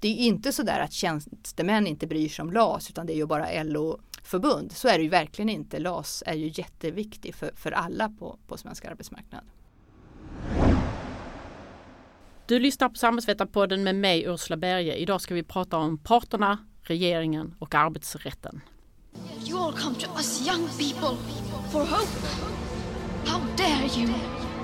det är inte så där att tjänstemän inte bryr sig om LAS utan det är ju bara LO-förbund. Så är det ju verkligen inte. LAS är ju jätteviktig för, för alla på, på svensk arbetsmarknad. Du lyssnar på Samhällsvetarpodden med mig Ursula Berge. Idag ska vi prata om parterna, regeringen och arbetsrätten. You all come to us young people for hope. How dare you!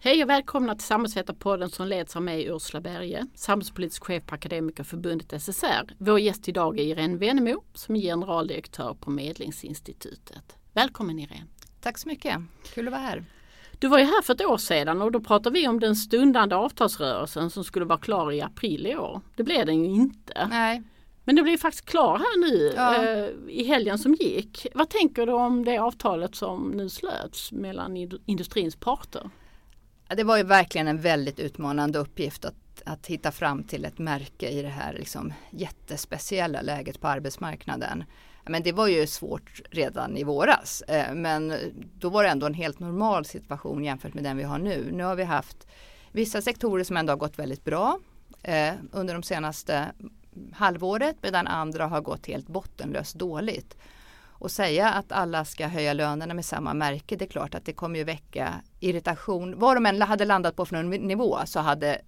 Hej och välkomna till Samhällsvetarpodden som leds av mig Ursula Berge, samhällspolitisk chef på Akademikerförbundet SSR. Vår gäst idag är Irene Wennemo som är generaldirektör på Medlingsinstitutet. Välkommen Irene! Tack så mycket, kul att vara här. Du var ju här för ett år sedan och då pratade vi om den stundande avtalsrörelsen som skulle vara klar i april i år. Det blev den ju inte. Nej. Men det blir faktiskt klar här nu ja. eh, i helgen som gick. Vad tänker du om det avtalet som nu slöts mellan industrins parter? Det var ju verkligen en väldigt utmanande uppgift att, att hitta fram till ett märke i det här liksom jättespeciella läget på arbetsmarknaden. Men det var ju svårt redan i våras. Eh, men då var det ändå en helt normal situation jämfört med den vi har nu. Nu har vi haft vissa sektorer som ändå har gått väldigt bra eh, under de senaste halvåret medan andra har gått helt bottenlöst dåligt. Och säga att alla ska höja lönerna med samma märke, det är klart att det kommer ju väcka irritation. Vad de än hade landat på för någon nivå så hade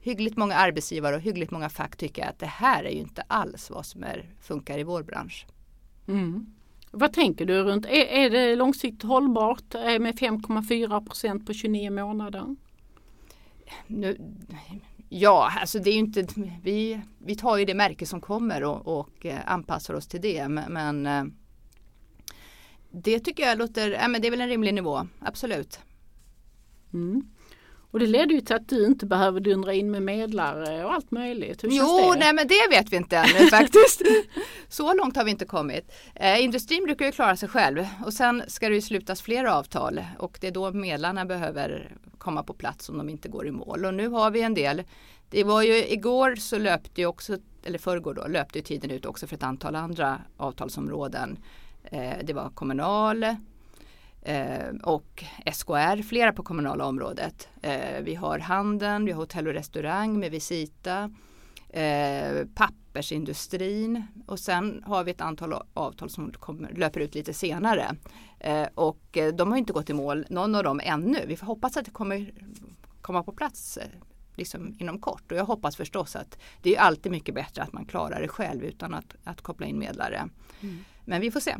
hyggligt många arbetsgivare och hyggligt många fack tycka att det här är ju inte alls vad som är, funkar i vår bransch. Mm. Vad tänker du runt, är, är det långsiktigt hållbart med 5,4 procent på 29 månader? Nu, ja, alltså det är ju inte, vi, vi tar ju det märke som kommer och, och eh, anpassar oss till det. Men, men eh, det tycker jag låter, ja, men det är väl en rimlig nivå, absolut. Mm. Och det leder ju till att du inte behöver dundra in med medlare och allt möjligt. Hur jo, nej men det vet vi inte ännu faktiskt. Så långt har vi inte kommit. Eh, industrin brukar ju klara sig själv och sen ska det ju slutas fler avtal och det är då medlarna behöver komma på plats om de inte går i mål. Och nu har vi en del. Det var ju igår så löpte ju också, eller förrgår då, löpte ju tiden ut också för ett antal andra avtalsområden. Eh, det var kommunal, eh, och SKR, flera på kommunala området. Eh, vi har handeln, vi har hotell och restaurang med Visita, pappersindustrin och sen har vi ett antal avtal som kommer, löper ut lite senare. Och de har inte gått i mål, någon av dem ännu. Vi får hoppas att det kommer komma på plats liksom inom kort och jag hoppas förstås att det är alltid mycket bättre att man klarar det själv utan att, att koppla in medlare. Mm. Men vi får se.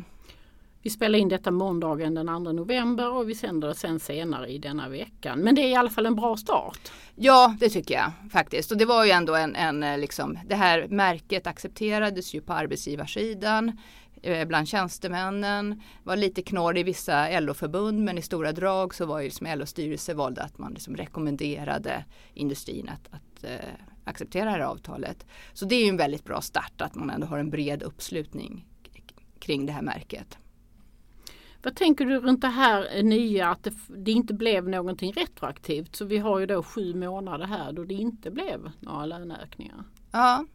Vi spelar in detta måndagen den 2 november och vi sänder det sen senare i denna veckan. Men det är i alla fall en bra start. Ja, det tycker jag faktiskt. Och det var ju ändå en, en eh, liksom, det här märket accepterades ju på arbetsgivarsidan eh, bland tjänstemännen. var lite knorr i vissa LO-förbund men i stora drag så var ju liksom LOs styrelse valde att man liksom rekommenderade industrin att, att eh, acceptera det här avtalet. Så det är ju en väldigt bra start att man ändå har en bred uppslutning kring det här märket. Vad tänker du runt det här nya att det, det, inte blev någonting retroaktivt? Så vi har ju då sju månader här då det inte blev några löneökningar. Ja.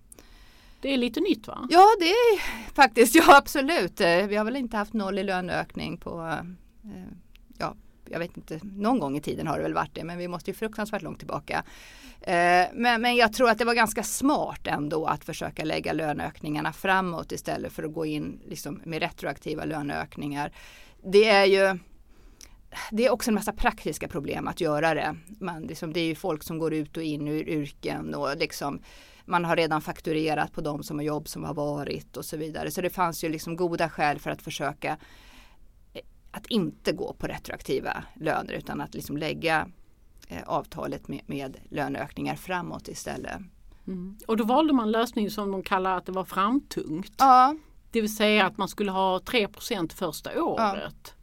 Det är lite nytt va? Ja det är faktiskt, ja absolut. Vi har väl inte haft noll i löneökning på, eh, jag vet inte, någon gång i tiden har det väl varit det men vi måste ju fruktansvärt långt tillbaka. Eh, men, men jag tror att det var ganska smart ändå att försöka lägga löneökningarna framåt istället för att gå in liksom med retroaktiva löneökningar det är ju det är också en massa praktiska problem att göra det. Man, liksom, det är ju folk som går ut och in ur yrken och liksom, man har redan fakturerat på de som har jobb som har varit och så vidare. Så det fanns ju liksom goda skäl för att försöka att inte gå på retroaktiva löner utan att liksom lägga eh, avtalet med, med löneökningar framåt istället. Mm. Och då valde man lösning som de kallar att det var framtungt. Ja, det vill säga att man skulle ha 3% första året.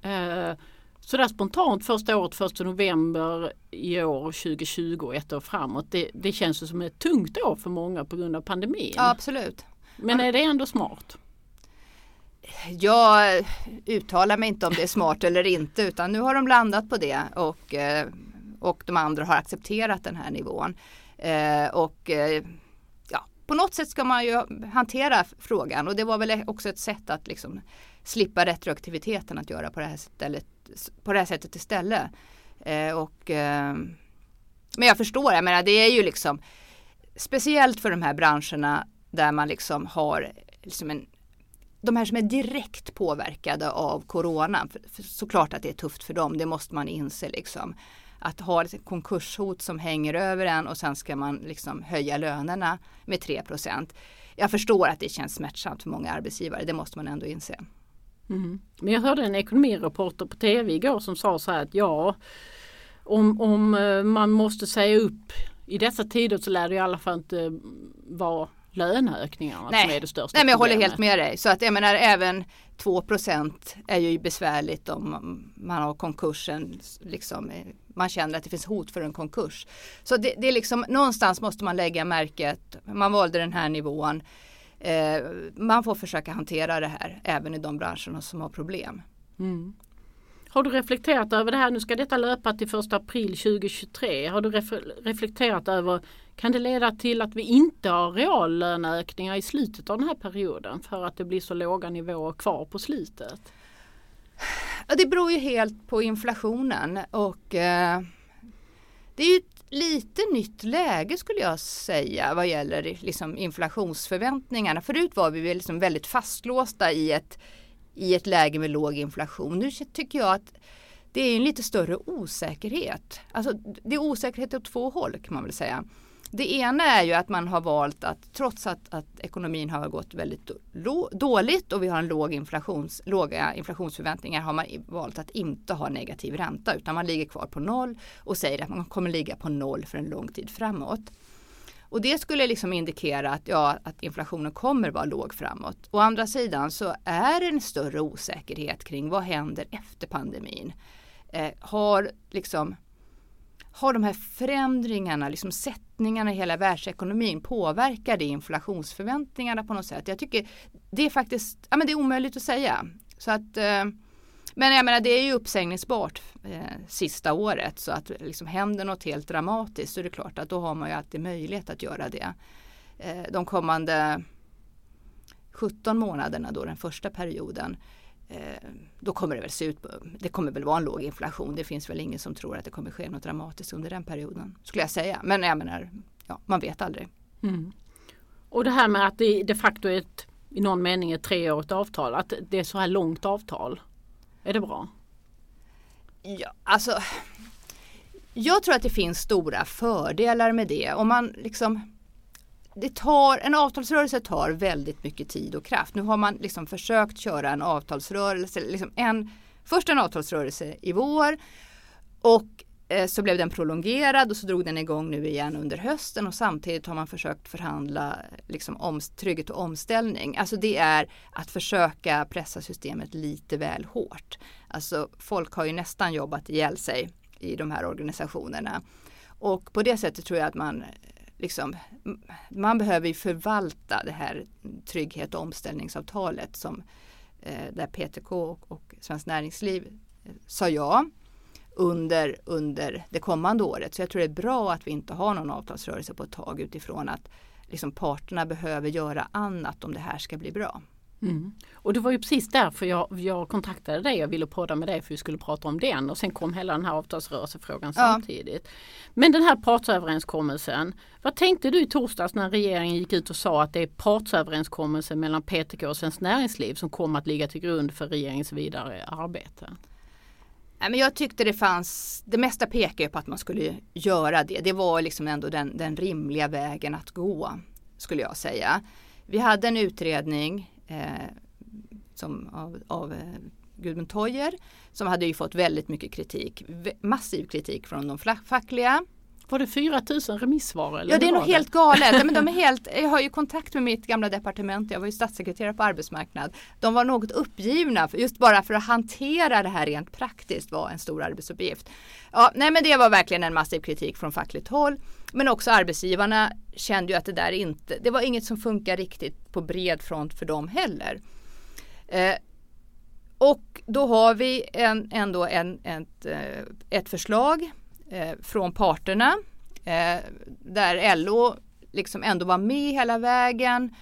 Ja. Eh, så där spontant första året, 1 november i år 2020 ett år framåt. Det, det känns som ett tungt år för många på grund av pandemin. Ja, absolut. Men är det ändå smart? Jag uttalar mig inte om det är smart eller inte utan nu har de landat på det och, eh, och de andra har accepterat den här nivån. Eh, och eh, ja, på något sätt ska man ju hantera frågan och det var väl också ett sätt att liksom slippa retroaktiviteten att göra på det här, stället, på det här sättet istället. Och, men jag förstår, jag menar det är ju liksom speciellt för de här branscherna där man liksom har liksom en de här som är direkt påverkade av corona, såklart att det är tufft för dem, det måste man inse liksom. Att ha ett konkurshot som hänger över en och sen ska man liksom höja lönerna med 3% Jag förstår att det känns smärtsamt för många arbetsgivare, det måste man ändå inse. Mm. Men jag hörde en ekonomireporter på tv igår som sa så här att ja, om, om eh, man måste säga upp i dessa tider så lär det i alla fall inte vara löneökningarna Nej. som är det största Nej men jag problemet. håller helt med dig. Så att jag menar även 2% är ju besvärligt om man har konkursen. Liksom, man känner att det finns hot för en konkurs. Så det, det är liksom någonstans måste man lägga märket. Man valde den här nivån. Eh, man får försöka hantera det här även i de branscherna som har problem. Mm. Har du reflekterat över det här? Nu ska detta löpa till 1 april 2023. Har du reflekterat över kan det leda till att vi inte har reallöneökningar i slutet av den här perioden för att det blir så låga nivåer kvar på slutet? Det beror ju helt på inflationen och eh, det är ju ett lite nytt läge skulle jag säga vad gäller liksom inflationsförväntningarna. Förut var vi liksom väldigt fastlåsta i ett, i ett läge med låg inflation. Nu tycker jag att det är en lite större osäkerhet. Alltså det är osäkerhet åt två håll kan man väl säga. Det ena är ju att man har valt att trots att, att ekonomin har gått väldigt dåligt och vi har en låg inflations, låga inflationsförväntningar har man valt att inte ha negativ ränta utan man ligger kvar på noll och säger att man kommer ligga på noll för en lång tid framåt. Och det skulle liksom indikera att, ja, att inflationen kommer vara låg framåt. Å andra sidan så är det en större osäkerhet kring vad händer efter pandemin. Eh, har liksom har de här förändringarna, liksom sättningarna i hela världsekonomin, påverkar det inflationsförväntningarna på något sätt? Jag tycker det är faktiskt, ja men det är omöjligt att säga. Så att, eh, men jag menar det är ju uppsägningsbart eh, sista året så att liksom händer något helt dramatiskt så är det klart att då har man ju alltid möjlighet att göra det. Eh, de kommande 17 månaderna då den första perioden Eh, då kommer det väl se ut, det kommer väl vara en låg inflation. Det finns väl ingen som tror att det kommer ske något dramatiskt under den perioden. Skulle jag säga. Men jag menar, ja, man vet aldrig. Mm. Och det här med att det de facto är ett, i någon mening ett treårigt avtal. Att det är så här långt avtal. Är det bra? Ja, alltså. Jag tror att det finns stora fördelar med det. Om man liksom det tar, en avtalsrörelse tar väldigt mycket tid och kraft. Nu har man liksom försökt köra en avtalsrörelse, liksom en, först en avtalsrörelse i vår och eh, så blev den prolongerad och så drog den igång nu igen under hösten och samtidigt har man försökt förhandla liksom om, trygghet och omställning. Alltså det är att försöka pressa systemet lite väl hårt. Alltså folk har ju nästan jobbat ihjäl sig i de här organisationerna. Och på det sättet tror jag att man liksom, man behöver ju förvalta det här trygghet och omställningsavtalet som eh, där PTK och, och Svenskt Näringsliv eh, sa ja under, under det kommande året. Så jag tror det är bra att vi inte har någon avtalsrörelse på ett tag utifrån att liksom parterna behöver göra annat om det här ska bli bra. Mm. Och det var ju precis därför jag, jag kontaktade dig. Jag ville podda med dig för vi skulle prata om den och sen kom hela den här avtalsrörelsefrågan ja. samtidigt. Men den här partsöverenskommelsen. Vad tänkte du i torsdags när regeringen gick ut och sa att det är partsöverenskommelsen mellan PTK och Svenskt Näringsliv som kommer att ligga till grund för regeringens vidare arbete? men jag tyckte det fanns, det mesta pekar på att man skulle göra det. Det var liksom ändå den, den rimliga vägen att gå skulle jag säga. Vi hade en utredning Eh, som av, av eh, Gudmund Toyer som hade ju fått väldigt mycket kritik, massiv kritik från de fackliga. Var det 4000 remissvar? Eller ja det är nog det? helt galet. men de är helt, jag har ju kontakt med mitt gamla departement, jag var ju statssekreterare på arbetsmarknad. De var något uppgivna just bara för att hantera det här rent praktiskt var en stor arbetsuppgift. Ja, nej men det var verkligen en massiv kritik från fackligt håll. Men också arbetsgivarna kände ju att det där inte, det var inget som funkar riktigt på bred front för dem heller. Eh, och då har vi en, ändå en, ett, eh, ett förslag Eh, från parterna eh, där LO liksom ändå var med hela vägen.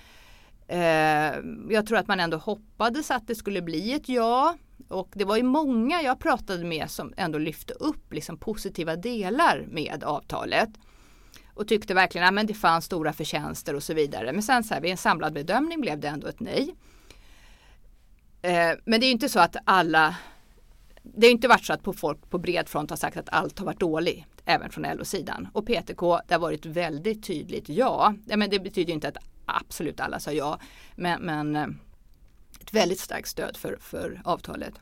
Eh, jag tror att man ändå hoppades att det skulle bli ett ja. Och det var ju många jag pratade med som ändå lyfte upp liksom positiva delar med avtalet. Och tyckte verkligen att det fanns stora förtjänster och så vidare. Men sen så här, vid en samlad bedömning blev det ändå ett nej. Eh, men det är inte så att alla det har inte varit så att på folk på bred front har sagt att allt har varit dåligt, även från LO-sidan. Och PTK, det har varit väldigt tydligt ja. ja men det betyder inte att absolut alla sa ja, men, men eh, ett väldigt starkt stöd för, för avtalet.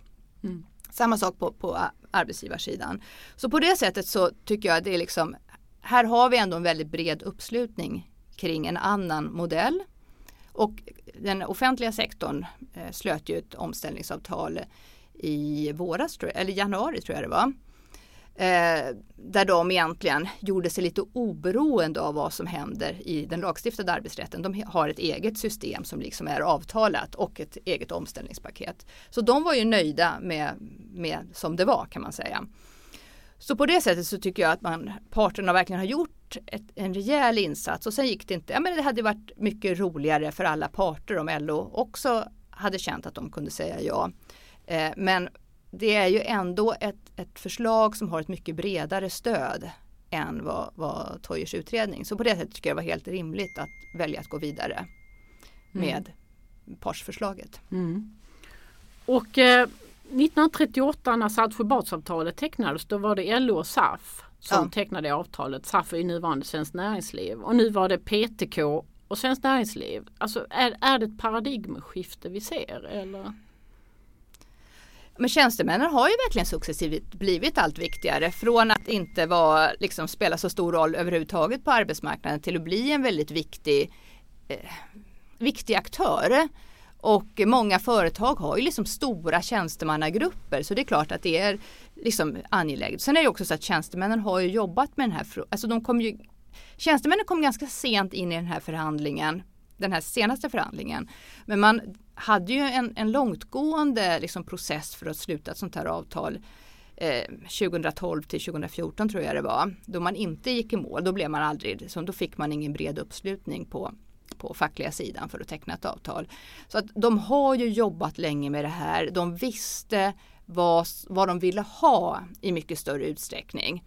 Mm. Samma sak på, på arbetsgivarsidan. Så på det sättet så tycker jag att det är liksom, här har vi ändå en väldigt bred uppslutning kring en annan modell. Och den offentliga sektorn eh, slöt ju ett omställningsavtal i våras, eller januari tror jag det var. Eh, där de egentligen gjorde sig lite oberoende av vad som händer i den lagstiftade arbetsrätten. De har ett eget system som liksom är avtalat och ett eget omställningspaket. Så de var ju nöjda med, med som det var kan man säga. Så på det sättet så tycker jag att man, parterna verkligen har gjort ett, en rejäl insats och sen gick det inte. Ja, men det hade varit mycket roligare för alla parter om LO också hade känt att de kunde säga ja. Eh, men det är ju ändå ett, ett förslag som har ett mycket bredare stöd än vad, vad Toyers utredning. Så på det sättet tycker jag det var helt rimligt att välja att gå vidare mm. med mm. partsförslaget. Mm. Och eh, 1938 när Saltsjöbadsavtalet tecknades då var det LO och SAF som ja. tecknade avtalet. SAF är nuvarande Svenskt Näringsliv och nu var det PTK och Svenskt Näringsliv. Alltså är, är det ett paradigmskifte vi ser eller? Men tjänstemännen har ju verkligen successivt blivit allt viktigare. Från att inte vara, liksom, spela så stor roll överhuvudtaget på arbetsmarknaden till att bli en väldigt viktig, eh, viktig aktör. Och många företag har ju liksom stora tjänstemannagrupper så det är klart att det är liksom angeläget. Sen är det också så att tjänstemännen har ju jobbat med den här frågan. Alltså de kom ju, tjänstemännen kom ganska sent in i den här förhandlingen, den här senaste förhandlingen. Men man hade ju en, en långtgående liksom process för att sluta ett sånt här avtal. Eh, 2012 till 2014 tror jag det var. Då man inte gick i mål, då blev man aldrig, så då fick man ingen bred uppslutning på på fackliga sidan för att teckna ett avtal. Så att de har ju jobbat länge med det här. De visste vad, vad de ville ha i mycket större utsträckning.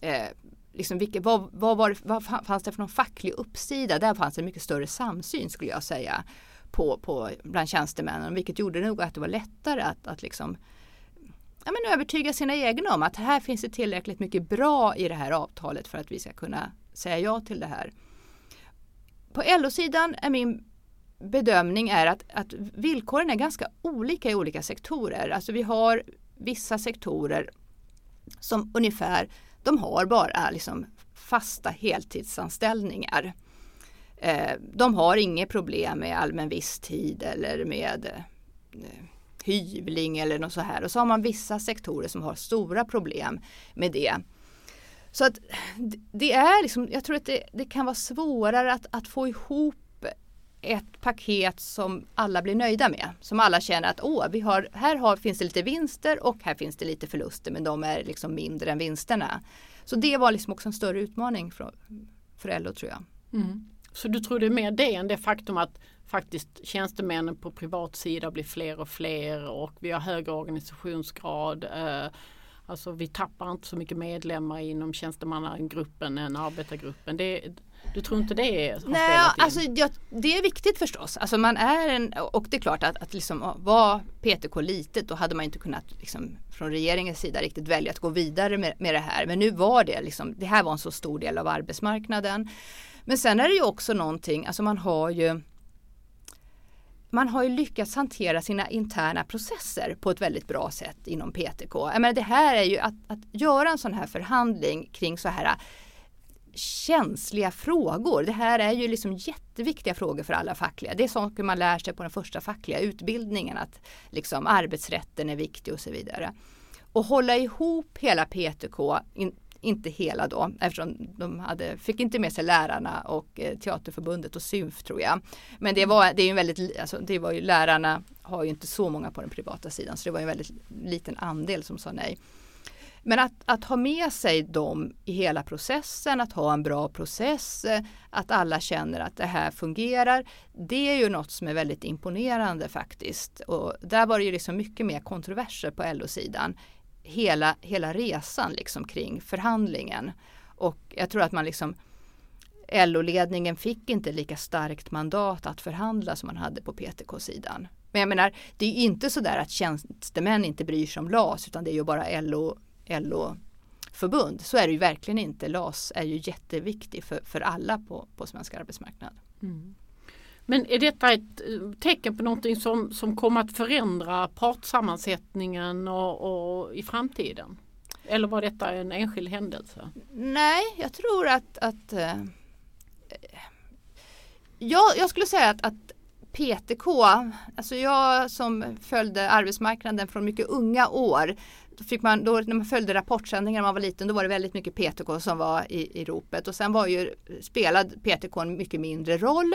Eh, liksom vilka, vad, vad, var, vad fanns det för någon facklig uppsida? Där fanns det mycket större samsyn skulle jag säga på, på bland tjänstemännen vilket gjorde nog att det var lättare att, att liksom ja, men övertyga sina egna om att här finns det tillräckligt mycket bra i det här avtalet för att vi ska kunna säga ja till det här. På LO-sidan är min bedömning är att, att villkoren är ganska olika i olika sektorer. Alltså vi har vissa sektorer som ungefär, de har bara liksom fasta heltidsanställningar. Eh, de har inget problem med allmän visstid eller med eh, hyvling eller något så här. Och så har man vissa sektorer som har stora problem med det. Så att det är liksom, jag tror att det, det kan vara svårare att, att få ihop ett paket som alla blir nöjda med. Som alla känner att Åh, vi har, här har, finns det lite vinster och här finns det lite förluster men de är liksom mindre än vinsterna. Så det var liksom också en större utmaning för, för LO tror jag. Mm. Så du tror det är mer det än det faktum att faktiskt tjänstemännen på privat sida blir fler och fler och vi har högre organisationsgrad. Eh, alltså vi tappar inte så mycket medlemmar inom tjänstemannagruppen än arbetargruppen. Det, du tror inte det har Nej, alltså, ja, det är viktigt förstås. Alltså man är en, och det är klart att, att liksom, var PTK litet då hade man inte kunnat liksom, från regeringens sida riktigt välja att gå vidare med, med det här. Men nu var det liksom, det här var en så stor del av arbetsmarknaden. Men sen är det ju också någonting, alltså man har ju man har ju lyckats hantera sina interna processer på ett väldigt bra sätt inom PTK. Jag menar, det här är ju att, att göra en sån här förhandling kring så här känsliga frågor. Det här är ju liksom jätteviktiga frågor för alla fackliga. Det är saker man lär sig på den första fackliga utbildningen. Att liksom arbetsrätten är viktig och så vidare. Och hålla ihop hela PTK, in, inte hela då eftersom de hade, fick inte med sig lärarna och eh, Teaterförbundet och Symf tror jag. Men det var, det är ju väldigt, alltså, det var ju lärarna har ju inte så många på den privata sidan så det var en väldigt liten andel som sa nej. Men att, att ha med sig dem i hela processen, att ha en bra process, eh, att alla känner att det här fungerar. Det är ju något som är väldigt imponerande faktiskt. Och där var det ju liksom mycket mer kontroverser på LO-sidan. Hela, hela resan liksom kring förhandlingen. Och jag tror att man liksom LO-ledningen fick inte lika starkt mandat att förhandla som man hade på PTK-sidan. Men jag menar, det är inte så där att tjänstemän inte bryr sig om LAS utan det är ju bara LO LO-förbund. Så är det ju verkligen inte. LAS är ju jätteviktig för, för alla på, på svensk arbetsmarknad. Mm. Men är detta ett eh, tecken på någonting som, som kommer att förändra partsammansättningen och, och i framtiden? Eller var detta en enskild händelse? Nej, jag tror att, att eh, jag, jag skulle säga att, att PTK, alltså jag som följde arbetsmarknaden från mycket unga år fick man, då, när man följde rapportsändningar när man var liten då var det väldigt mycket PTK som var i, i ropet och sen var ju spelad PTK en mycket mindre roll.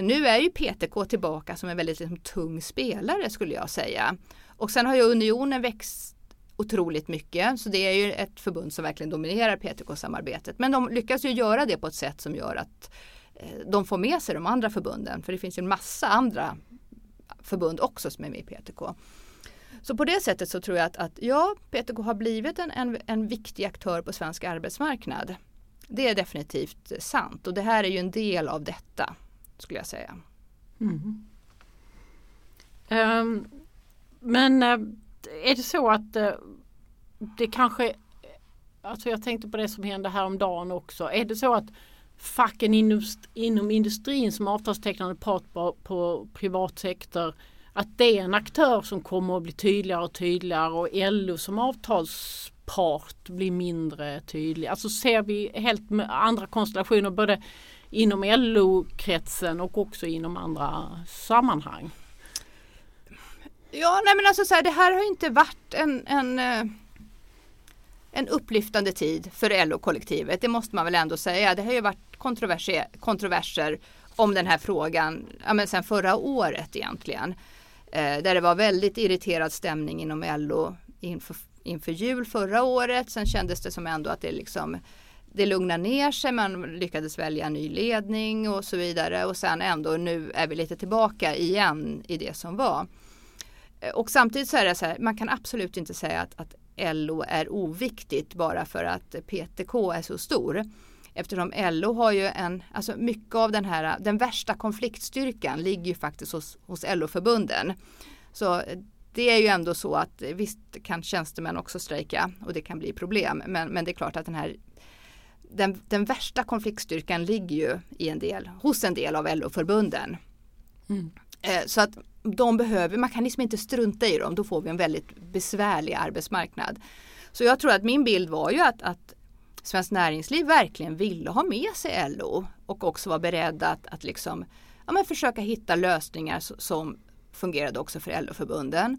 Nu är ju PTK tillbaka som en väldigt liksom, tung spelare skulle jag säga. Och sen har ju Unionen växt otroligt mycket så det är ju ett förbund som verkligen dominerar PTK-samarbetet. Men de lyckas ju göra det på ett sätt som gör att eh, de får med sig de andra förbunden för det finns ju en massa andra förbund också som är med i PTK. Så på det sättet så tror jag att, att ja, PTK har blivit en, en, en viktig aktör på svensk arbetsmarknad. Det är definitivt sant och det här är ju en del av detta skulle jag säga. Mm. Um, men eh, är det så att eh, det kanske, alltså jag tänkte på det som hände häromdagen också, är det så att facken inom, inom industrin som avtalstecknande part på, på privat sektor att det är en aktör som kommer att bli tydligare och tydligare och LO som avtalspart blir mindre tydlig. Alltså ser vi helt andra konstellationer både inom LO-kretsen och också inom andra sammanhang. Ja, nej men alltså så här, det här har inte varit en, en, eh, en upplyftande tid för LO-kollektivet. Det måste man väl ändå säga. Det har ju varit kontroverser, kontroverser om den här frågan ja, men sen förra året egentligen. Eh, där det var väldigt irriterad stämning inom LO inför, inför jul förra året. Sen kändes det som ändå att det liksom det lugnade ner sig, man lyckades välja ny ledning och så vidare och sen ändå nu är vi lite tillbaka igen i det som var. Eh, och samtidigt så är det så här, man kan absolut inte säga att, att LO är oviktigt bara för att PTK är så stor. Eftersom LO har ju en, alltså mycket av den här, den värsta konfliktstyrkan ligger ju faktiskt hos, hos LO-förbunden. Så det är ju ändå så att visst kan tjänstemän också strejka och det kan bli problem. Men, men det är klart att den här den, den värsta konfliktstyrkan ligger ju i en del, hos en del av LO-förbunden. Mm. Eh, så att de behöver, man kan liksom inte strunta i dem, då får vi en väldigt besvärlig arbetsmarknad. Så jag tror att min bild var ju att, att Svenskt Näringsliv verkligen ville ha med sig LO och också var beredda att, att liksom, ja, men försöka hitta lösningar som fungerade också för LO-förbunden.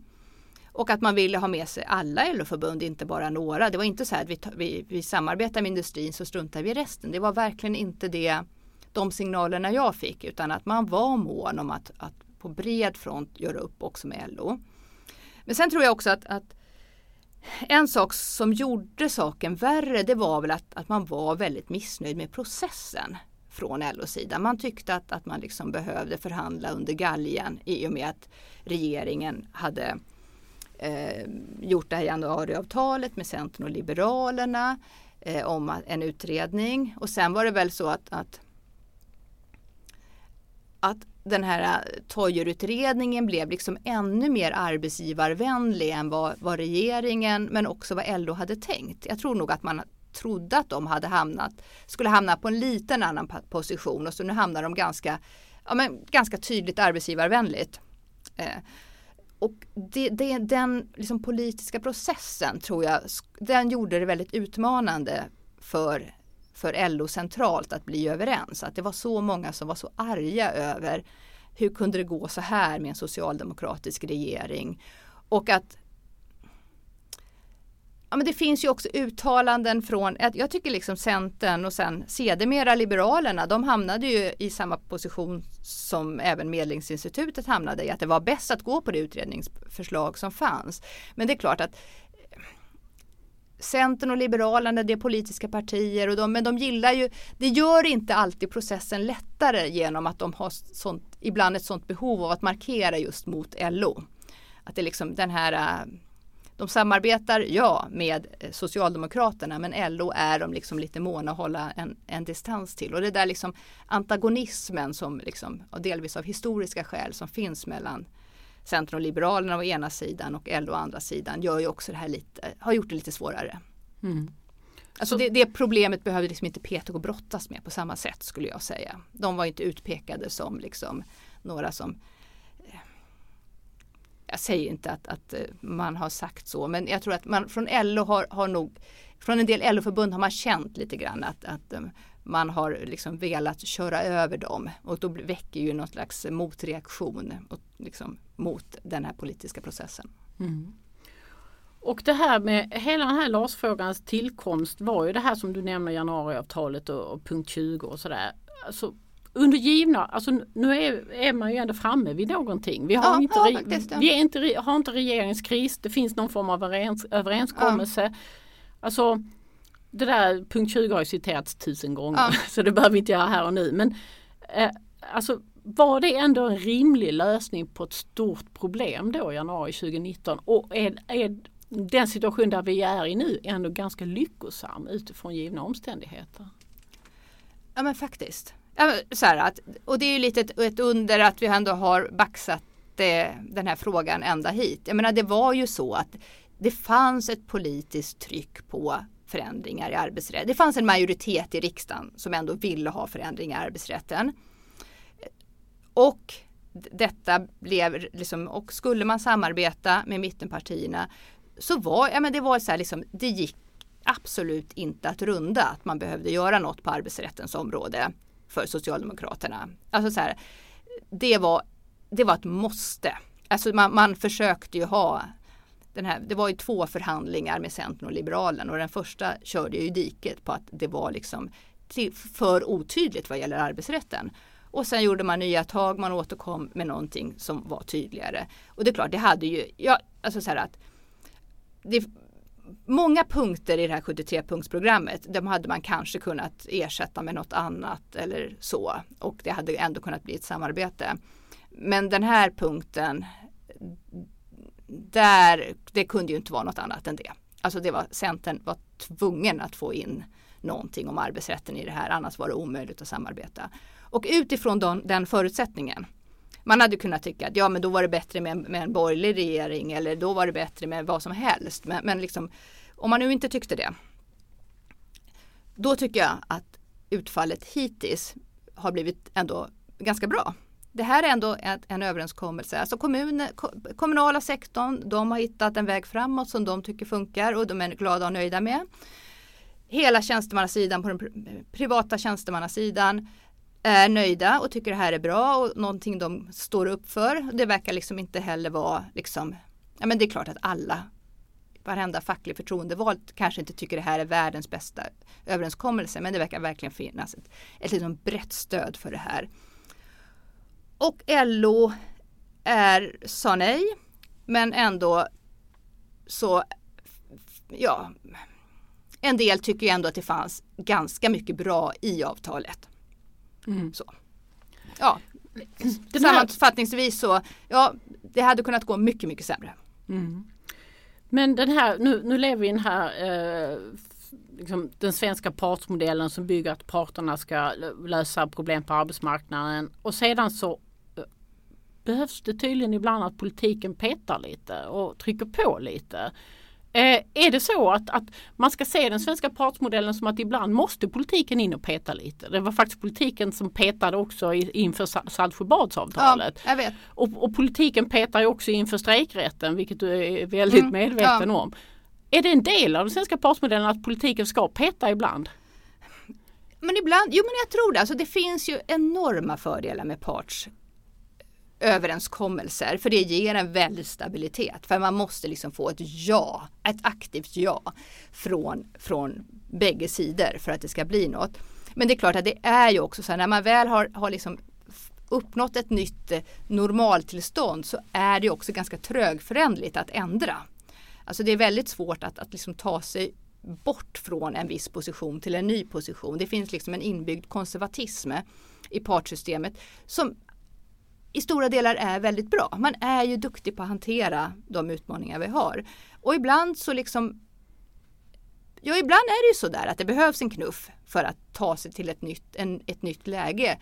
Och att man ville ha med sig alla LO-förbund, inte bara några. Det var inte så här att vi, vi, vi samarbetar med industrin så struntar vi i resten. Det var verkligen inte det, de signalerna jag fick utan att man var mån om att, att på bred front göra upp också med LO. Men sen tror jag också att, att en sak som gjorde saken värre det var väl att, att man var väldigt missnöjd med processen från LO-sidan. Man tyckte att, att man liksom behövde förhandla under galgen i och med att regeringen hade eh, gjort det här januariavtalet med Centern och Liberalerna eh, om en utredning. Och sen var det väl så att, att, att den här äh, Toijerutredningen blev liksom ännu mer arbetsgivarvänlig än vad, vad regeringen men också vad LO hade tänkt. Jag tror nog att man trodde att de hade hamnat, skulle hamna på en liten annan position och så nu hamnar de ganska, ja, men ganska tydligt arbetsgivarvänligt. Eh, och det, det, den liksom politiska processen tror jag, den gjorde det väldigt utmanande för för LO centralt att bli överens. Att det var så många som var så arga över hur kunde det gå så här med en socialdemokratisk regering? Och att ja, men det finns ju också uttalanden från, jag tycker liksom Centern och sen sedermera Liberalerna, de hamnade ju i samma position som även Medlingsinstitutet hamnade i, att det var bäst att gå på det utredningsförslag som fanns. Men det är klart att Centern och Liberalerna, det är politiska partier och de, men de gillar ju, det gör inte alltid processen lättare genom att de har sånt, ibland ett sånt behov av att markera just mot LO. Att det är liksom den här äh, de samarbetar, ja, med eh, Socialdemokraterna men LO är de liksom lite måna att hålla en, en distans till. Och det där liksom antagonismen som liksom, delvis av historiska skäl som finns mellan Centern och Liberalerna å ena sidan och LO å andra sidan gör ju också det här lite, har gjort det lite svårare. Mm. Alltså det, det, problemet behöver liksom inte PTK brottas med på samma sätt skulle jag säga. De var inte utpekade som liksom några som jag säger inte att, att eh, man har sagt så, men jag tror att man från LO har, har nog, från en del LO-förbund har man känt lite grann att, att eh, man har liksom velat köra över dem och då väcker ju något slags motreaktion och, liksom, mot den här politiska processen. Mm. Och det här med hela den här LAS-frågans tillkomst var ju det här som du nämner januariavtalet och, och punkt 20 och sådär. Alltså, under givna, alltså nu är, är man ju ändå framme vid någonting. Vi har, ja, inte, ja, faktiskt, ja. vi inte, har inte regeringskris, det finns någon form av överens, överenskommelse. Alltså det där punkt 20 har ju citerats tusen gånger så det behöver vi inte göra här och nu. Men eh, alltså var det ändå en rimlig lösning på ett stort problem då i januari 2019 och är, är den situation där vi är i nu ändå ganska lyckosam utifrån givna omständigheter? Ja men faktiskt så här att, och det är ju lite ett, ett under att vi ändå har baxat det, den här frågan ända hit. Jag menar det var ju så att det fanns ett politiskt tryck på förändringar i arbetsrätten. Det fanns en majoritet i riksdagen som ändå ville ha förändringar i arbetsrätten. Och detta blev liksom, och skulle man samarbeta med mittenpartierna så var, ja men det var så här liksom, det gick absolut inte att runda att man behövde göra något på arbetsrättens område för Socialdemokraterna. Alltså så här, det, var, det var ett måste. Alltså man, man försökte ju ha den här, det var ju två förhandlingar med Centern och Liberalen och den första körde ju i diket på att det var liksom för otydligt vad gäller arbetsrätten. Och sen gjorde man nya tag, man återkom med någonting som var tydligare. Och det är klart, det hade ju, ja, alltså så här att det, många punkter i det här 73-punktsprogrammet, de hade man kanske kunnat ersätta med något annat eller så. Och det hade ändå kunnat bli ett samarbete. Men den här punkten, där, det kunde ju inte vara något annat än det. Alltså det var, Centern var tvungen att få in någonting om arbetsrätten i det här, annars var det omöjligt att samarbeta. Och utifrån den, den förutsättningen man hade kunnat tycka att ja men då var det bättre med en, med en borgerlig regering eller då var det bättre med vad som helst. Men, men liksom, om man nu inte tyckte det. Då tycker jag att utfallet hittills har blivit ändå ganska bra. Det här är ändå en, en överenskommelse. Alltså kommun, kommunala sektorn, de har hittat en väg framåt som de tycker funkar och de är glada och nöjda med. Hela tjänstemannasidan på den privata tjänstemannasidan är nöjda och tycker det här är bra och någonting de står upp för. Det verkar liksom inte heller vara liksom, ja men det är klart att alla, varenda facklig förtroendevald kanske inte tycker det här är världens bästa överenskommelse men det verkar verkligen finnas ett, ett liksom brett stöd för det här. Och LO är, sa nej men ändå så, ja, en del tycker ändå att det fanns ganska mycket bra i avtalet. Mm. Så. Ja, sammanfattningsvis så, ja, det hade kunnat gå mycket, mycket sämre. Mm. Men den här, nu, nu lever vi i den här eh, liksom den svenska partsmodellen som bygger att parterna ska lösa problem på arbetsmarknaden och sedan så behövs det tydligen ibland att politiken petar lite och trycker på lite. Eh, är det så att, att man ska se den svenska partsmodellen som att ibland måste politiken in och peta lite? Det var faktiskt politiken som petade också i, inför Saltsjöbadsavtalet. Ja, och, och, politiken petar ju också inför strejkrätten vilket du är väldigt mm, medveten ja. om. Är det en del av den svenska partsmodellen att politiken ska peta ibland? Men ibland, jo men jag tror det. Alltså det finns ju enorma fördelar med parts överenskommelser för det ger en väldig stabilitet. För man måste liksom få ett ja, ett aktivt ja från, från bägge sidor för att det ska bli något. Men det är klart att det är ju också så här när man väl har, har liksom uppnått ett nytt eh, normaltillstånd så är det också ganska trögförändligt att ändra. Alltså det är väldigt svårt att, att liksom ta sig bort från en viss position till en ny position. Det finns liksom en inbyggd konservatism i partsystemet som i stora delar är väldigt bra. Man är ju duktig på att hantera de utmaningar vi har. Och ibland så liksom Ja, ibland är det ju sådär att det behövs en knuff för att ta sig till ett nytt, en, ett nytt läge.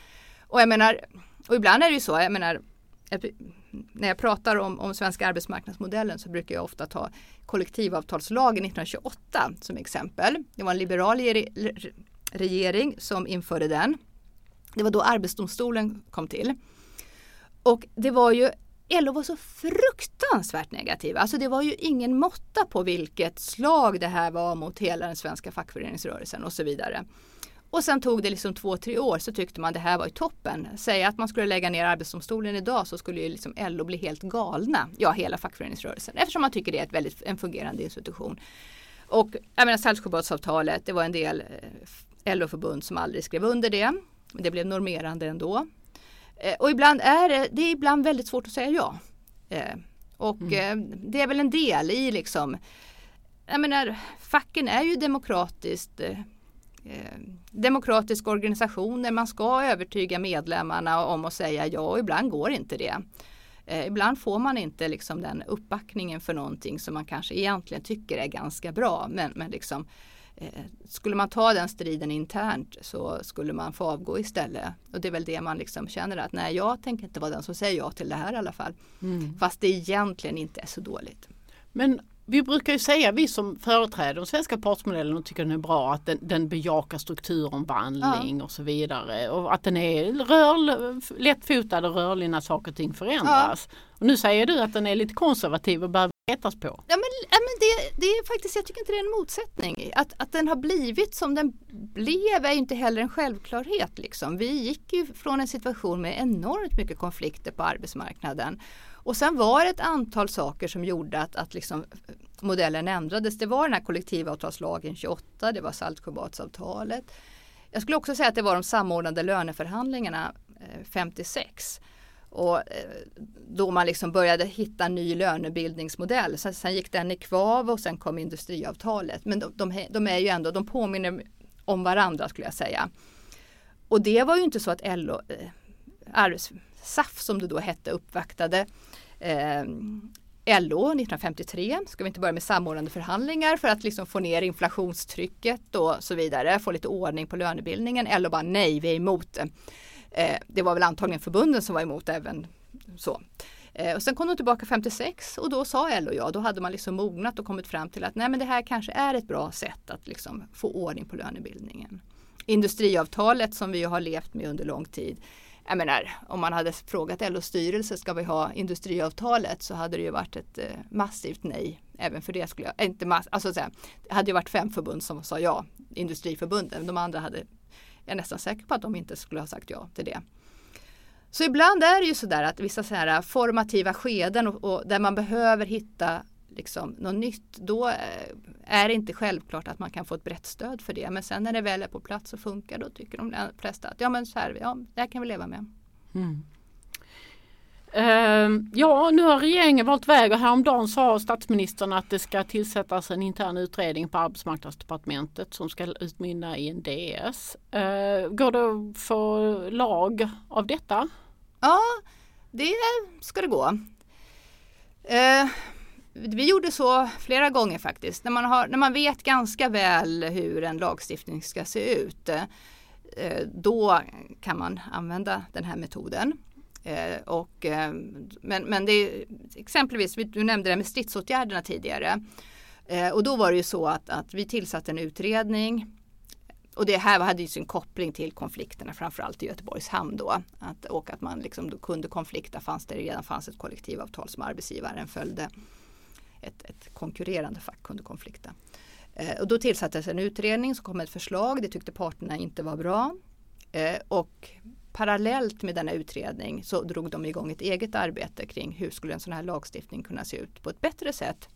Och jag menar, och ibland är det ju så, jag menar, när jag pratar om, om svenska arbetsmarknadsmodellen så brukar jag ofta ta kollektivavtalslagen 1928 som exempel. Det var en liberal regering som införde den. Det var då Arbetsdomstolen kom till. Och det var ju LO var så fruktansvärt negativa. Alltså det var ju ingen måtta på vilket slag det här var mot hela den svenska fackföreningsrörelsen och så vidare. Och sen tog det liksom två, tre år så tyckte man det här var ju toppen. Säga att man skulle lägga ner Arbetsdomstolen idag så skulle ju liksom LO bli helt galna. Ja, hela fackföreningsrörelsen. Eftersom man tycker det är ett väldigt, en fungerande institution. Och jag menar Saltsjöbadsavtalet, det var en del eh, LO-förbund som aldrig skrev under det. Men Det blev normerande ändå. Eh, och ibland är det, det är ibland väldigt svårt att säga ja. Eh, och mm. det är väl en del i liksom, jag menar facken är ju demokratiskt demokratiska organisationer. Man ska övertyga medlemmarna om att säga ja och ibland går inte det. ibland får man inte liksom den uppbackningen för någonting som man kanske egentligen tycker är ganska bra. Men, men liksom, Eh, skulle man ta den striden internt så skulle man få avgå istället. Och det är väl det man liksom känner att nej jag tänker inte vara den som säger ja till det här i alla fall. Mm. Fast det egentligen inte är så dåligt. Men vi brukar ju säga, vi som företräder den svenska partsmodellen och tycker den är bra, att den, den bejakar strukturomvandling ja. och så vidare. Och att den är rör, lättfotad och rörlig när saker och ting förändras. Ja. Och nu säger du att den är lite konservativ och behöver retas på. Ja men, ja, men det, det, är faktiskt, jag tycker inte det är en motsättning. Att, att den har blivit som den blev är inte heller en självklarhet. Liksom. Vi gick ju från en situation med enormt mycket konflikter på arbetsmarknaden. Och sen var det ett antal saker som gjorde att, att liksom modellen ändrades. Det var den här kollektivavtalslagen 28, det var Saltsjöbadsavtalet. Jag skulle också säga att det var de samordnade löneförhandlingarna eh, 56. Och eh, då man liksom började hitta en ny lönebildningsmodell. Sen, sen gick den i kvav och sen kom industriavtalet. Men de, de, de, är ju ändå, de påminner om varandra skulle jag säga. Och det var ju inte så att LO, eh, SAF som det då hette, uppvaktade eh, LO 1953. Ska vi inte börja med samordnande förhandlingar för att liksom få ner inflationstrycket och så vidare, få lite ordning på lönebildningen. LO bara nej, vi är emot det. Eh, det var väl antagligen förbunden som var emot även så. Eh, och sen kom de tillbaka 56 och då sa LO ja, då hade man liksom mognat och kommit fram till att nej men det här kanske är ett bra sätt att liksom få ordning på lönebildningen. Industriavtalet som vi har levt med under lång tid. Jag menar, om man hade frågat LOs styrelse ska vi ha industriavtalet så hade det ju varit ett eh, massivt nej. Även för det skulle jag, eh, inte mass, alltså så här, det hade ju varit fem förbund som sa ja, industriförbunden. De andra hade jag är nästan säker på att de inte skulle ha sagt ja till det. Så ibland är det ju sådär att vissa så här formativa skeden och, och där man behöver hitta liksom något nytt, då eh, är det inte självklart att man kan få ett brett stöd för det. Men sen när det väl är på plats och funkar då tycker de flesta att ja men så här, ja, det här kan vi leva med. Mm. Ehm, ja, nu har regeringen valt väg och häromdagen sa statsministern att det ska tillsättas en intern utredning på arbetsmarknadsdepartementet som ska utmynna i en DS. Ehm, går det att få lag av detta? Ja, det ska det gå. Ehm, vi gjorde så flera gånger faktiskt. När man, har, när man vet ganska väl hur en lagstiftning ska se ut eh, då kan man använda den här metoden. Eh, och, eh, men, men det är exempelvis, du nämnde det med stridsåtgärderna tidigare. Eh, och då var det ju så att, att vi tillsatte en utredning och det här hade ju sin koppling till konflikterna framförallt i Göteborgs hamn då. Att, och att man liksom då kunde konflikta fanns det redan fanns ett kollektivavtal som arbetsgivaren följde. Ett, ett konkurrerande fack kunde konflikta. Eh, och då tillsattes en utredning som kom med ett förslag. Det tyckte parterna inte var bra. Eh, och parallellt med denna utredning så drog de igång ett eget arbete kring hur skulle en sån här lagstiftning kunna se ut på ett bättre sätt.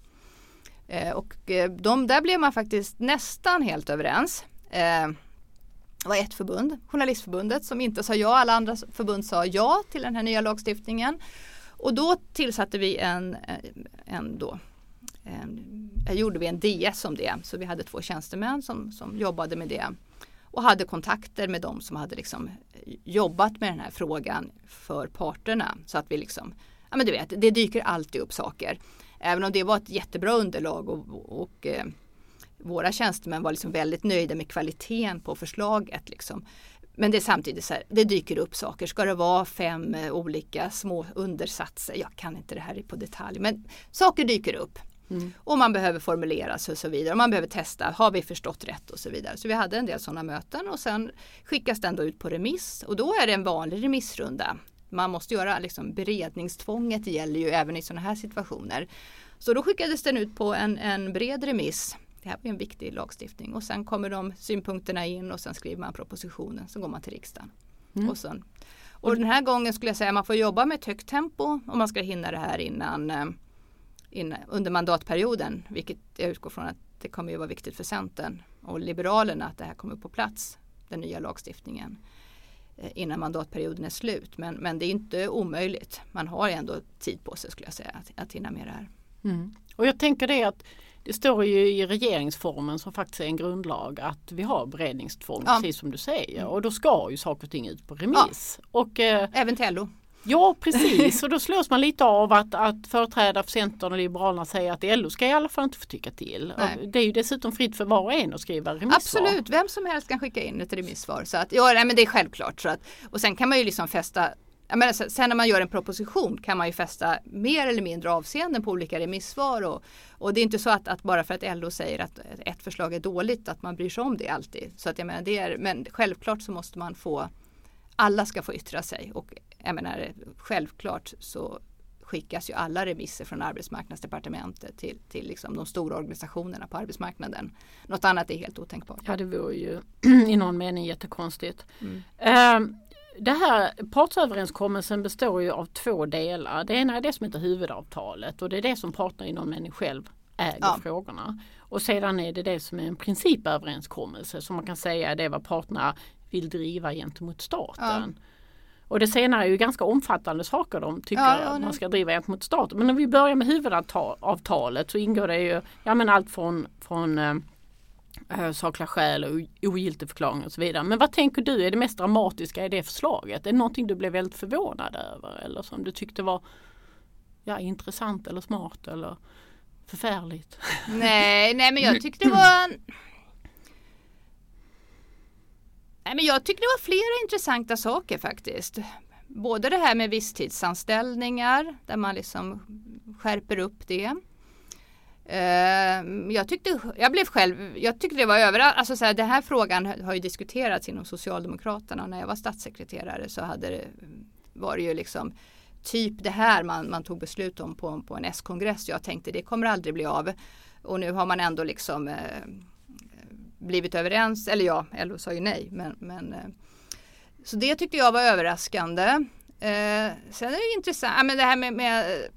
Eh, och eh, de, där blev man faktiskt nästan helt överens. Eh, det var ett förbund, Journalistförbundet, som inte sa ja. Alla andra förbund sa ja till den här nya lagstiftningen. Och då tillsatte vi en, eh, en då, en, gjorde vi en DS om det. Så vi hade två tjänstemän som, som jobbade med det. Och hade kontakter med de som hade liksom eh, jobbat med den här frågan för parterna. Så att vi liksom, ja men du vet, det dyker alltid upp saker. Även om det var ett jättebra underlag och, och eh, våra tjänstemän var liksom väldigt nöjda med kvaliteten på förslaget. Liksom. Men det är samtidigt så här, det dyker upp saker. Ska det vara fem eh, olika små undersatser? Jag kan inte det här på detalj, men saker dyker upp. Mm. Och man behöver formulera sig och så vidare. Och man behöver testa, har vi förstått rätt och så vidare. Så vi hade en del sådana möten och sen skickas den då ut på remiss och då är det en vanlig remissrunda. Man måste göra liksom beredningstvånget gäller ju även i sådana här situationer. Så då skickades den ut på en, en bred remiss det här blir en viktig lagstiftning och sen kommer de synpunkterna in och sen skriver man propositionen. Så går man till riksdagen. Mm. Och, sen, och den här gången skulle jag säga att man får jobba med ett högt tempo om man ska hinna det här innan, innan under mandatperioden. Vilket jag utgår från att det kommer att vara viktigt för Centern och Liberalerna att det här kommer på plats. Den nya lagstiftningen eh, innan mandatperioden är slut. Men, men det är inte omöjligt. Man har ändå tid på sig skulle jag säga att, att hinna med det här. Mm. Och jag tänker det att det står ju i regeringsformen som faktiskt är en grundlag att vi har beredningstvång ja. precis som du säger mm. och då ska ju saker och ting ut på remiss. Ja. Och, eh, Även till LO. Ja precis och då slås man lite av att, att företrädare för Centern och Liberalerna säger att LO ska i alla fall inte få tycka till. Det är ju dessutom fritt för var och en att skriva remissvar. Absolut, vem som helst kan skicka in ett remissvar. Så att, ja, nej, men det är självklart. Så att, och sen kan man ju liksom fästa menar, sen när man gör en proposition kan man ju fästa mer eller mindre avseenden på olika remissvar. Och, och det är inte så att, att, bara för att LO säger att ett förslag är dåligt att man bryr sig om det alltid. Så att jag menar, det är, men självklart så måste man få alla ska få yttra sig och jag menar, självklart så skickas ju alla remisser från arbetsmarknadsdepartementet till, till liksom de stora organisationerna på arbetsmarknaden. Något annat är helt otänkbart. Ja det vore ju i någon mening jättekonstigt. Mm. Uh, det här partsöverenskommelsen består ju av två delar. Det ena är det som heter huvudavtalet och det är det som parterna inom mening själv äger ja. frågorna. Och sedan är det det som är en principöverenskommelse som man kan säga är det vad parterna vill driva gentemot staten. Ja. Och det senare är ju ganska omfattande saker de tycker ja, att man ska driva gentemot staten. Men om vi börjar med huvudavtalet så ingår det ju ja, men allt från, från äh, sakliga skäl och ogiltigförklaring och så vidare. Men vad tänker du är det mest dramatiska i det förslaget? Är det någonting du blev väldigt förvånad över eller som du tyckte var ja, intressant eller smart eller förfärligt? Nej, nej men jag tyckte det var Nej, men jag tycker det var flera intressanta saker faktiskt. Både det här med visstidsanställningar där man liksom skärper upp det. Ehm, jag tyckte, jag blev själv, jag tyckte det var överraskande. Alltså så här, den här frågan har ju diskuterats inom Socialdemokraterna. När jag var statssekreterare så hade det, var det ju liksom typ det här man, man tog beslut om på, på en S-kongress. Jag tänkte det kommer aldrig bli av. Och nu har man ändå liksom eh, blivit överens. Eller ja, LO sa ju nej. Men, men, eh, så det tyckte jag var överraskande. Eh, sen är det intressant, men det här med, med eh,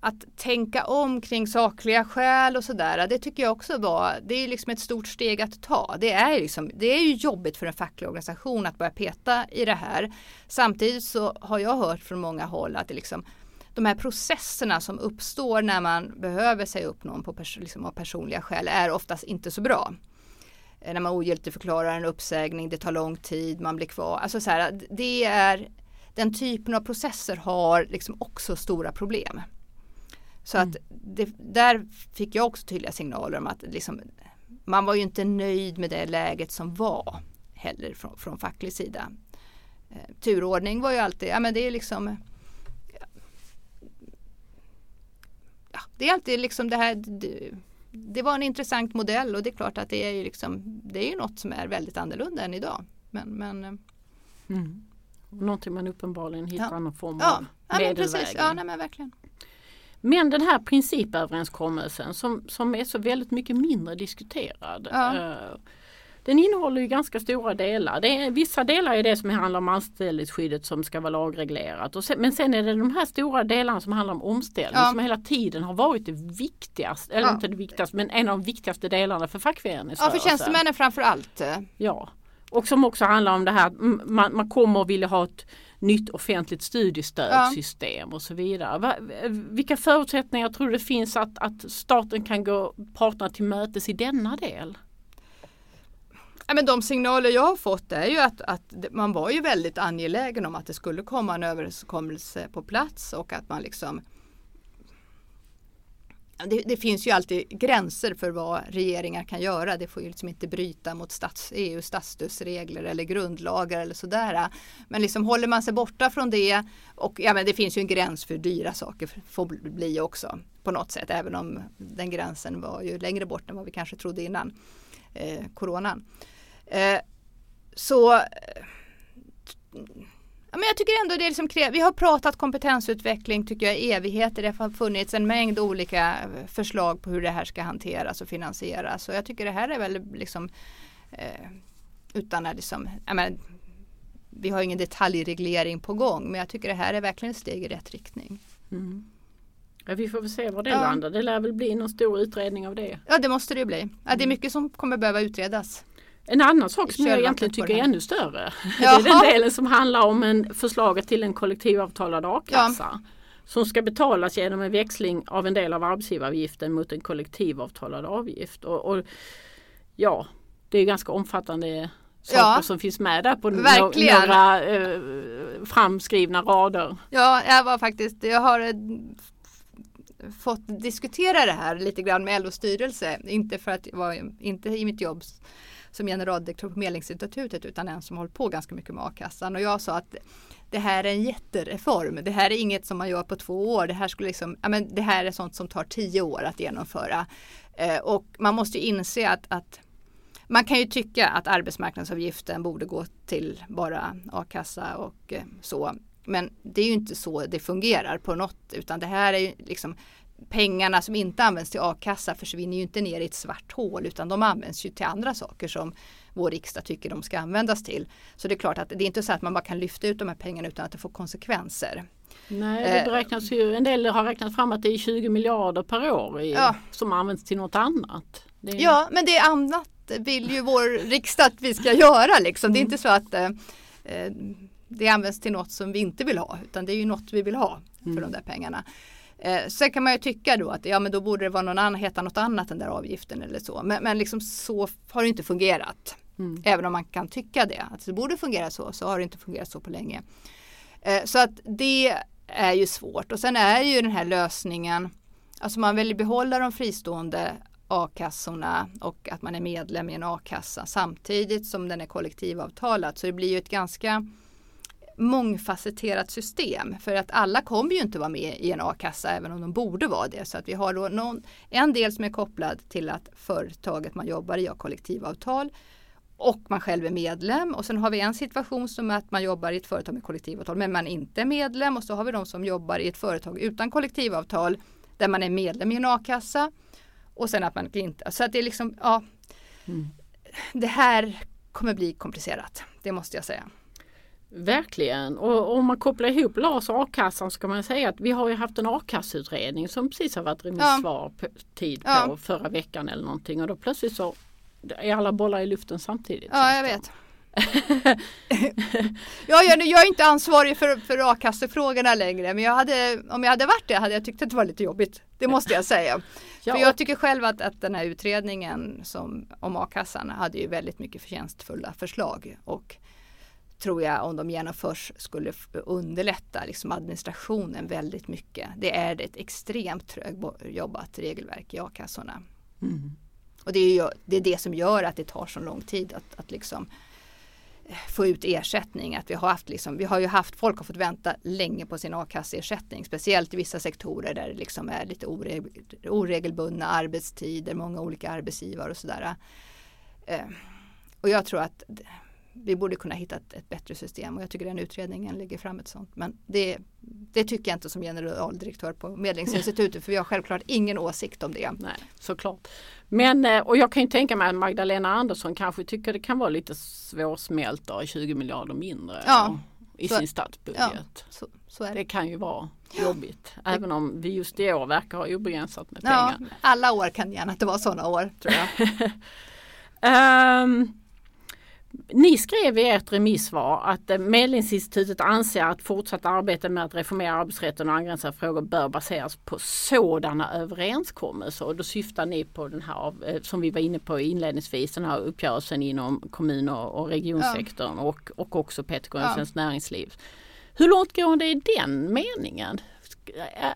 att tänka om kring sakliga skäl och sådär. Det tycker jag också var, det är liksom ett stort steg att ta. Det är, liksom, det är ju jobbigt för en facklig organisation att börja peta i det här. Samtidigt så har jag hört från många håll att det liksom, de här processerna som uppstår när man behöver säga upp någon på pers liksom av personliga skäl är oftast inte så bra. Eh, när man ogiltigförklarar en uppsägning, det tar lång tid, man blir kvar. Alltså så här, det är, den typen av processer har liksom också stora problem. Så mm. att det, där fick jag också tydliga signaler om att liksom, man var ju inte nöjd med det läget som var heller från, från facklig sida. Eh, turordning var ju alltid, ja men det är liksom ja, Det är alltid liksom det här det, det, var en intressant modell och det är klart att det är ju liksom Det är ju något som är väldigt annorlunda än idag. Men, men eh, mm. Någonting man uppenbarligen hittar ja. någon form av ja, medelväg. Ja. Ja, nej, men verkligen. Men den här principöverenskommelsen som, som är så väldigt mycket mindre diskuterad. Ja. Den innehåller ju ganska stora delar. Det är, vissa delar är det som handlar om anställningsskyddet som ska vara lagreglerat. Sen, men sen är det de här stora delarna som handlar om omställning Ja. som hela tiden har varit det viktigaste, eller Ja. inte det viktigaste men en av de viktigaste delarna för Ja, fackföreningsrörelsen. för tjänstemännen framför allt. Ja, och som också handlar om det här att man, man kommer att vilja ha ett nytt offentligt studiestödssystem och så vidare. Va, vilka förutsättningar tror du det finns att, att staten kan gå parterna till mötes i denna del? Ja, men de signaler jag har fått är ju att, att man var ju väldigt angelägen om att det skulle komma en överenskommelse på plats och att man liksom det, det finns ju alltid gränser för vad regeringar kan göra. Det får ju liksom inte bryta mot stats, EUs statsstödsregler eller grundlagar eller sådär. Men liksom håller man sig borta från det och ja, men det finns ju en gräns för hur dyra saker får bli också på något sätt. Även om den gränsen var ju längre bort än vad vi kanske trodde innan eh, coronan. Eh, så ja, men jag tycker ändå det är liksom, vi har pratat kompetensutveckling tycker jag i evigheter. Det har funnits en mängd olika förslag på hur det här ska hanteras och finansieras. Så jag tycker det här är väl liksom eh, utan att liksom, ja, men, vi har ingen detaljreglering på gång men jag tycker det här är verkligen ett steg i rätt riktning. Ja, vi får väl se var det Ja. landar. Det lär väl bli någon stor utredning av det. Ja det måste det ju bli. Ja, det är mycket som kommer behöva utredas. En annan sak som jag egentligen tycker det är ännu större. Det Jaha. är den delen som handlar om en förslaget till en kollektivavtalad a-kassa. Som ska betalas genom en växling av en del av arbetsgivaravgiften mot en kollektivavtalad avgift. Och, och Ja, det är ganska omfattande saker Ja. som finns med där på Verkligen. några eh, framskrivna rader. Ja, jag var faktiskt, jag har eh, fått diskutera det här lite grann med LOs styrelse. Inte för att jag var inte i mitt jobb som generaldirektör på Medlingsinstitutet utan en som hållit på ganska mycket med a-kassan. Och jag sa att det här är en jättereform. Det här är inget som man gör på två år. Det här, skulle liksom, ja, men det här är sånt som tar tio år att genomföra. Eh, och man måste ju inse att, att man kan ju tycka att arbetsmarknadsavgiften borde gå till bara a-kassa och eh, så. Men det är ju inte så det fungerar på något utan det här är ju liksom pengarna som inte används till a-kassa försvinner ju inte ner i ett svart hål utan de används ju till andra saker som vår riksdag tycker de ska användas till. Så det är klart att det är inte så att man bara kan lyfta ut de här pengarna utan att det får konsekvenser. Nej, det Eh. beräknas ju, en del har räknat fram att det är 20 miljarder per år i, Ja. som används till något annat. Är, Ja, men det är annat vill ju vår riksdag att vi ska göra liksom. Det är inte så att eh, eh, det används till något som vi inte vill ha utan det är ju något vi vill ha för de där pengarna. Eh, sen kan man ju tycka då att ja men då borde det vara någon annan, heta något annat den där avgiften eller så. Men, men liksom så har det inte fungerat. Även om man kan tycka det, att det borde fungera så, så har det inte fungerat så på länge. Eh, så att det är ju svårt och sen är ju den här lösningen, alltså man vill behålla de fristående a-kassorna och att man är medlem i en a-kassa samtidigt som den är kollektivavtalad. Så det blir ju ett ganska mångfacetterat system. För att alla kommer ju inte vara med i en a-kassa även om de borde vara det. Så att vi har då någon, en del som är kopplad till att företaget man jobbar i har kollektivavtal och man själv är medlem. Och sen har vi en situation som är att man jobbar i ett företag med kollektivavtal men man inte är medlem. Och så har vi de som jobbar i ett företag utan kollektivavtal där man är medlem i en a-kassa. Och sen att man inte, så att det är liksom, ja. Det här kommer bli komplicerat, det måste jag säga. Verkligen och om man kopplar ihop LAS och a-kassan så kan man säga att vi har ju haft en a-kasseutredning som precis har varit remissvar på, tid på Ja. förra veckan eller någonting och då plötsligt så är alla bollar i luften samtidigt. Ja, jag vet. ja, jag, jag är inte ansvarig för, för a-kassefrågorna längre men jag hade, om jag hade varit det hade jag tyckt att det var lite jobbigt. Det måste jag säga. Ja, För jag tycker själv att, att den här utredningen som, om a-kassan hade ju väldigt mycket förtjänstfulla förslag och tror jag om de genomförs skulle underlätta liksom administrationen väldigt mycket. Det är ett extremt trögjobbat regelverk i a-kassorna. Och det är, ju, det är det som gör att det tar så lång tid att, att liksom eh, få ut ersättning. Att vi, har haft liksom, vi har ju haft, folk har fått vänta länge på sin a-kasseersättning. Speciellt i vissa sektorer där det liksom är lite ore, oregelbundna arbetstider, många olika arbetsgivare och sådär. Eh, och jag tror att vi borde kunna hitta ett, ett, bättre system och jag tycker den utredningen lägger fram ett sånt. Men det, det tycker jag inte som generaldirektör på Medlingsinstitutet för vi har självklart ingen åsikt om det. Nej, såklart. Men eh, och jag kan ju tänka mig att Magdalena Andersson kanske tycker det kan vara lite svårsmält då, 20 miljarder mindre ja, i så, sin statsbudget. Ja, så, så det. det. kan ju vara jobbigt. Ja. Även om vi just i år verkar ha obegränsat med pengar. Alla år kan gärna inte vara sådana år tror jag. um, Ni skrev i ert remissvar att eh, Medlingsinstitutet anser att fortsatt arbete med att reformera arbetsrätten och angränsande frågor bör baseras på sådana överenskommelser. Och då syftar ni på den här, eh, som vi var inne på inledningsvis, den här uppgörelsen inom kommun och regionsektorn ja. och, och också Peter Svenskt ja. Näringsliv. Hur långtgående är den meningen? Eh,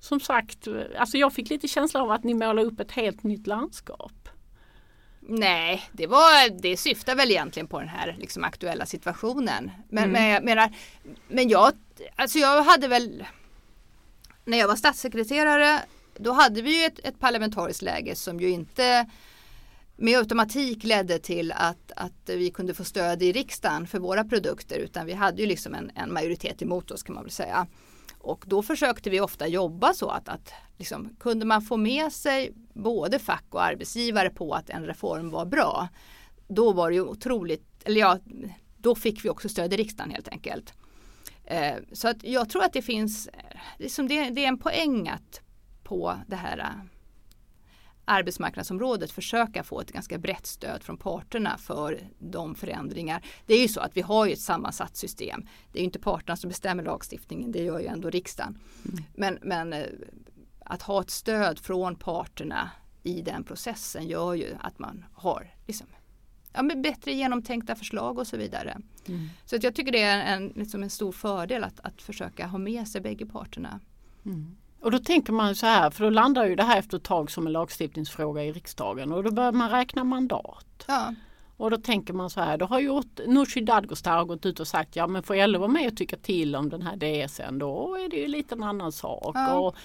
som sagt, alltså jag fick lite känsla av att ni målar upp ett helt nytt landskap. Nej, det, var, det syftar väl egentligen på den här liksom, aktuella situationen. Men, mm. men, jag menar, men jag, alltså jag hade väl, när jag var statssekreterare, då hade vi ju ett, ett parlamentariskt läge som ju inte med automatik ledde till att, att vi kunde få stöd i riksdagen för våra produkter utan vi hade ju liksom en, en majoritet emot oss kan man väl säga. Och då försökte vi ofta jobba så att, att liksom, kunde man få med sig både fack och arbetsgivare på att en reform var bra. Då var det ju otroligt, eller ja, då fick vi också stöd i riksdagen helt enkelt. Eh, så att jag tror att det finns, eh, liksom det, det är en poäng att på det här eh, arbetsmarknadsområdet försöka få ett ganska brett stöd från parterna för de förändringar. Det är ju så att vi har ju ett sammansatt system. Det är inte parterna som bestämmer lagstiftningen, det gör ju ändå riksdagen. Mm. Men, men eh, att ha ett stöd från parterna i den processen gör ju att man har liksom, ja, bättre genomtänkta förslag och så vidare. Mm. Så att jag tycker det är en, liksom en stor fördel att, att försöka ha med sig bägge parterna. Mm. Och då tänker man så här, för då landar ju det här efter ett tag som en lagstiftningsfråga i riksdagen och då börjar man räkna mandat. Ja. Och då tänker man så här, då har Nooshi Dadgostar gått ut och sagt ja men får LO vara med och tycka till om den här DSen då är det ju lite en annan sak. Ja. Och,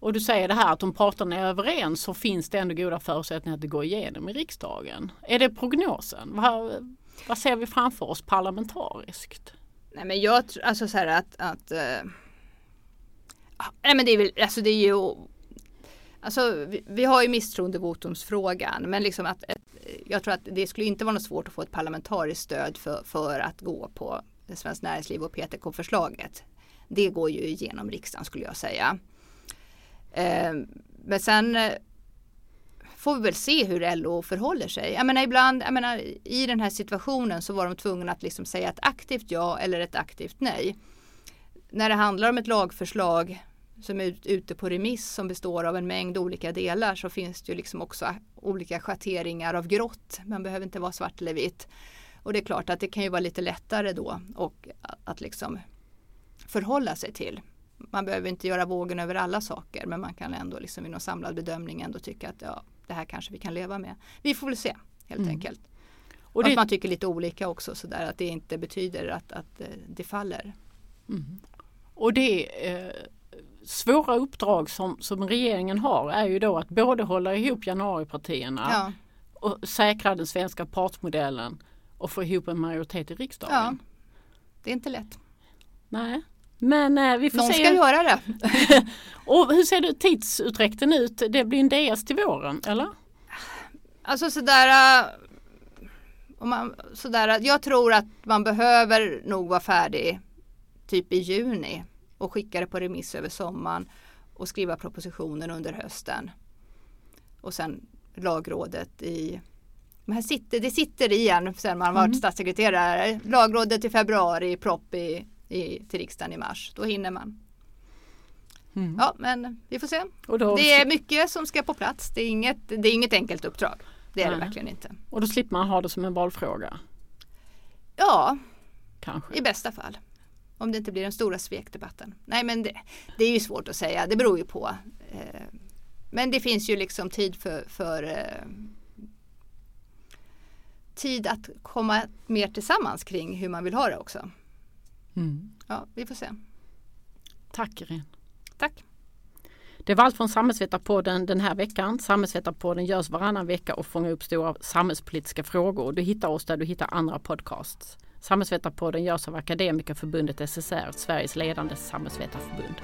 och du säger det här att om parterna är överens så finns det ändå goda förutsättningar att det går igenom i riksdagen. Är det prognosen? Vad, vad ser vi framför oss parlamentariskt? Nej men jag tror alltså så här att, att uh Nej men det är väl, alltså det är ju Alltså vi, vi har ju misstroendevotumsfrågan men liksom att ett, jag tror att det skulle inte vara något svårt att få ett parlamentariskt stöd för, för att gå på Svenskt Näringsliv och PTK-förslaget. Det går ju igenom riksdagen skulle jag säga. Eh, men sen eh, får vi väl se hur LO förhåller sig. Jag menar ibland, jag menar, i den här situationen så var de tvungna att liksom säga ett aktivt ja eller ett aktivt nej. När det handlar om ett lagförslag som är ute på remiss som består av en mängd olika delar så finns det ju liksom också olika schatteringar av grått. Man behöver inte vara svart eller vitt. Och det är klart att det kan ju vara lite lättare då och att liksom förhålla sig till. Man behöver inte göra vågen över alla saker men man kan ändå liksom i någon samlad bedömning ändå tycka att ja, det här kanske vi kan leva med. Vi får väl se helt mm. enkelt. Och det... att man tycker lite olika också så där att det inte betyder att, att eh, det faller. Mm. Och det eh svåra uppdrag som, som regeringen har är ju då att både hålla ihop januaripartierna ja. och säkra den svenska partsmodellen och få ihop en majoritet i riksdagen. Ja. Det är inte lätt. Nej. Men eh, vi får Någon se. ska göra det. och hur ser det tidsutdräkten ut? Det blir en DS till våren eller? Alltså sådär, uh, om man, sådär jag tror att man behöver nog vara färdig typ i juni och skicka det på remiss över sommaren och skriva propositionen under hösten. Och sen lagrådet i men sitter, det sitter igen sen man varit mm. statssekreterare. Lagrådet i februari, propp i, i, till riksdagen i mars. Då hinner man. Mm. Ja men vi får se. Då... Det är mycket som ska på plats. Det är inget, det är inget enkelt uppdrag. Det är Nej. det verkligen inte. Och då slipper man ha det som en valfråga? Ja, Kanske. i bästa fall. Om det inte blir den stora svekdebatten. Nej men det, det är ju svårt att säga, det beror ju på. Eh, men det finns ju liksom tid för, för eh, tid att komma mer tillsammans kring hur man vill ha det också. Mm. Ja, vi får se. Tack Irene. Tack. Det var allt från Samhällsvetarpodden den här veckan. Samhällsvetarpodden görs varannan vecka och fångar upp stora samhällspolitiska frågor. Du hittar oss där du hittar andra podcasts. Samhällsvetarpodden görs av Akademikerförbundet SSR, Sveriges ledande samhällsvetarförbund.